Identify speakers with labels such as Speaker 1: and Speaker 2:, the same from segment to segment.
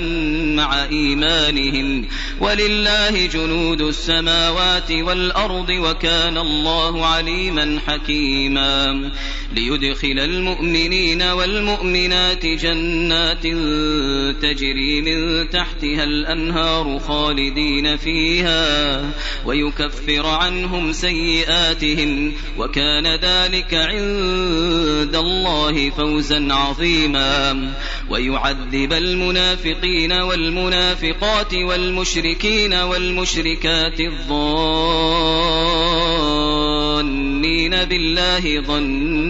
Speaker 1: أن مع إيمانهم ولله جنود السماوات والأرض وكان الله عليما حكيما ليدخل المؤمنين والمؤمنات جنات تجري من تحتها الأنهار خالدين فيها ويكفر عنهم سيئاتهم وكان ذلك عند الله فوزا عظيما ويعذب المنافقين والمنافقين والمنافقات والمشركين والمشركات الظانين بالله ظن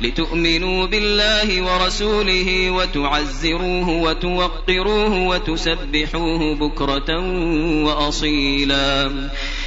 Speaker 1: لتؤمنوا بالله ورسوله وتعزروه وتوقروه وتسبحوه بكرة وأصيلا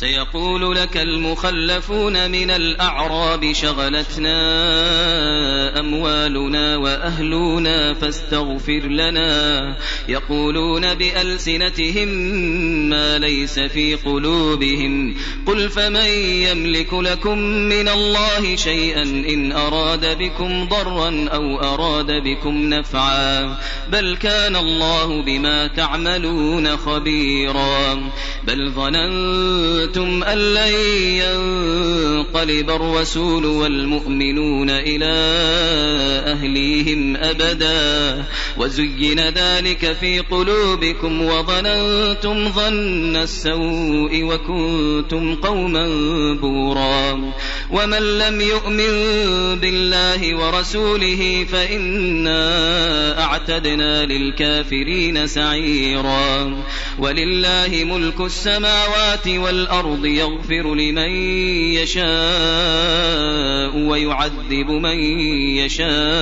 Speaker 1: سيقول لك المخلفون من الأعراب شغلتنا أموالنا وأهلنا فاستغفر لنا يقولون بألسنتهم ما ليس في قلوبهم قل فمن يملك لكم من الله شيئا إن أراد بكم ضرا أو أراد بكم نفعا بل كان الله بما تعملون خبيرا بل ظننتم ظننتم أن لن ينقلب الرسول والمؤمنون إلى وأهليهم أبدا وزين ذلك في قلوبكم وظننتم ظن السوء وكنتم قوما بورا ومن لم يؤمن بالله ورسوله فإنا أعتدنا للكافرين سعيرا ولله ملك السماوات والأرض يغفر لمن يشاء ويعذب من يشاء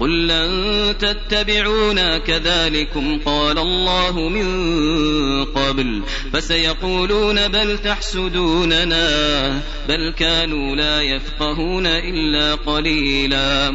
Speaker 1: قل لن تتبعونا كذلكم قال الله من قبل فسيقولون بل تحسدوننا بل كانوا لا يفقهون إلا قليلا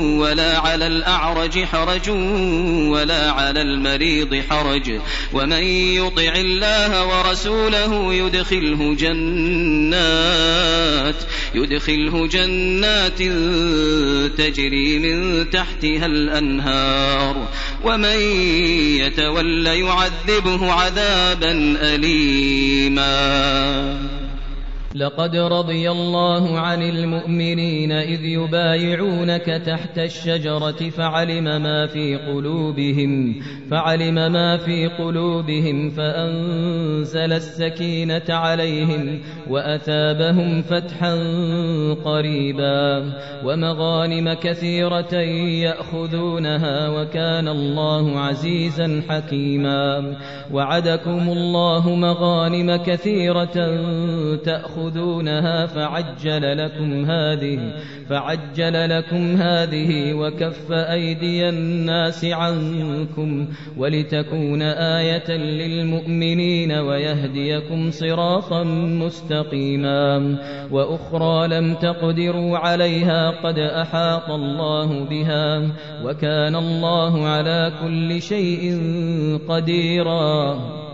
Speaker 1: ولا على الأعرج حرج ولا على المريض حرج ومن يطع الله ورسوله يدخله جنات يدخله جنات تجري من تحتها الأنهار ومن يتول يعذبه عذابا أليما
Speaker 2: لقد رضي الله عن المؤمنين إذ يبايعونك تحت الشجرة فعلم ما في قلوبهم فعلم ما في قلوبهم فأنزل السكينة عليهم وأثابهم فتحا قريبا ومغانم كثيرة يأخذونها وكان الله عزيزا حكيما وعدكم الله مغانم كثيرة تأخذونها تأخذونها فعجل لكم هذه فعجل لكم هذه وكف أيدي الناس عنكم ولتكون آية للمؤمنين ويهديكم صراطا مستقيما وأخرى لم تقدروا عليها قد أحاط الله بها وكان الله على كل شيء قديرا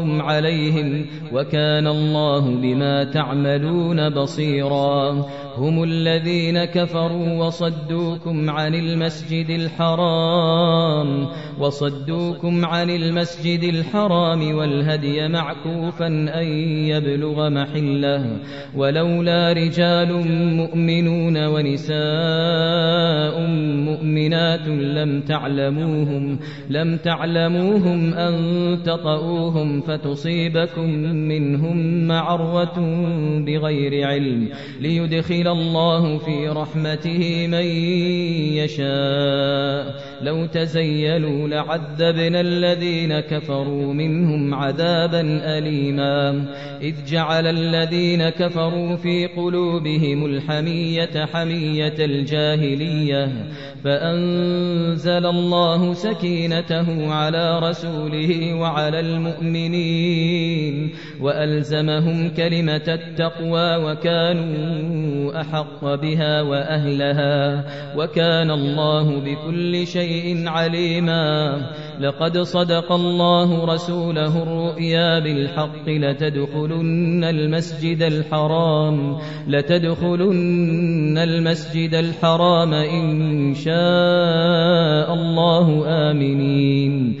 Speaker 2: فضلكم عليهم وكان الله بما تعملون بصيرا هم الذين كفروا وصدوكم عن المسجد الحرام وصدوكم عن المسجد الحرام والهدي معكوفا أن يبلغ محله ولولا رجال مؤمنون ونساء علمات لم تعلموهم لم تعلموهم أن تطؤوهم فتصيبكم منهم معرة بغير علم ليدخل الله في رحمته من يشاء لو تزيلوا لعذبنا الذين كفروا منهم عذابا أليما إذ جعل الذين كفروا في قلوبهم الحمية حمية الجاهلية فأنزل الله سكينته على رسوله وعلى المؤمنين وألزمهم كلمة التقوى وكانوا أحق بها وأهلها وكان الله بكل شيء شيء عليما لقد صدق الله رسوله الرؤيا بالحق لتدخلن المسجد الحرام لتدخلن المسجد الحرام إن شاء الله آمنين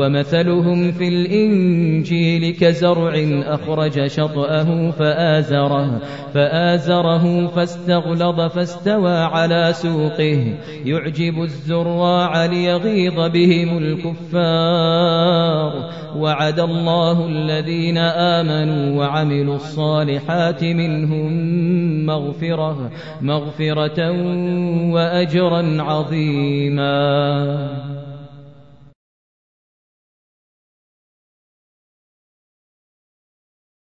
Speaker 2: ومثلهم في الإنجيل كزرع أخرج شطأه فآزره فآزره فاستغلظ فاستوى على سوقه يعجب الزراع ليغيظ بهم الكفار وعد الله الذين آمنوا وعملوا الصالحات منهم مغفرة مغفرة وأجرا عظيما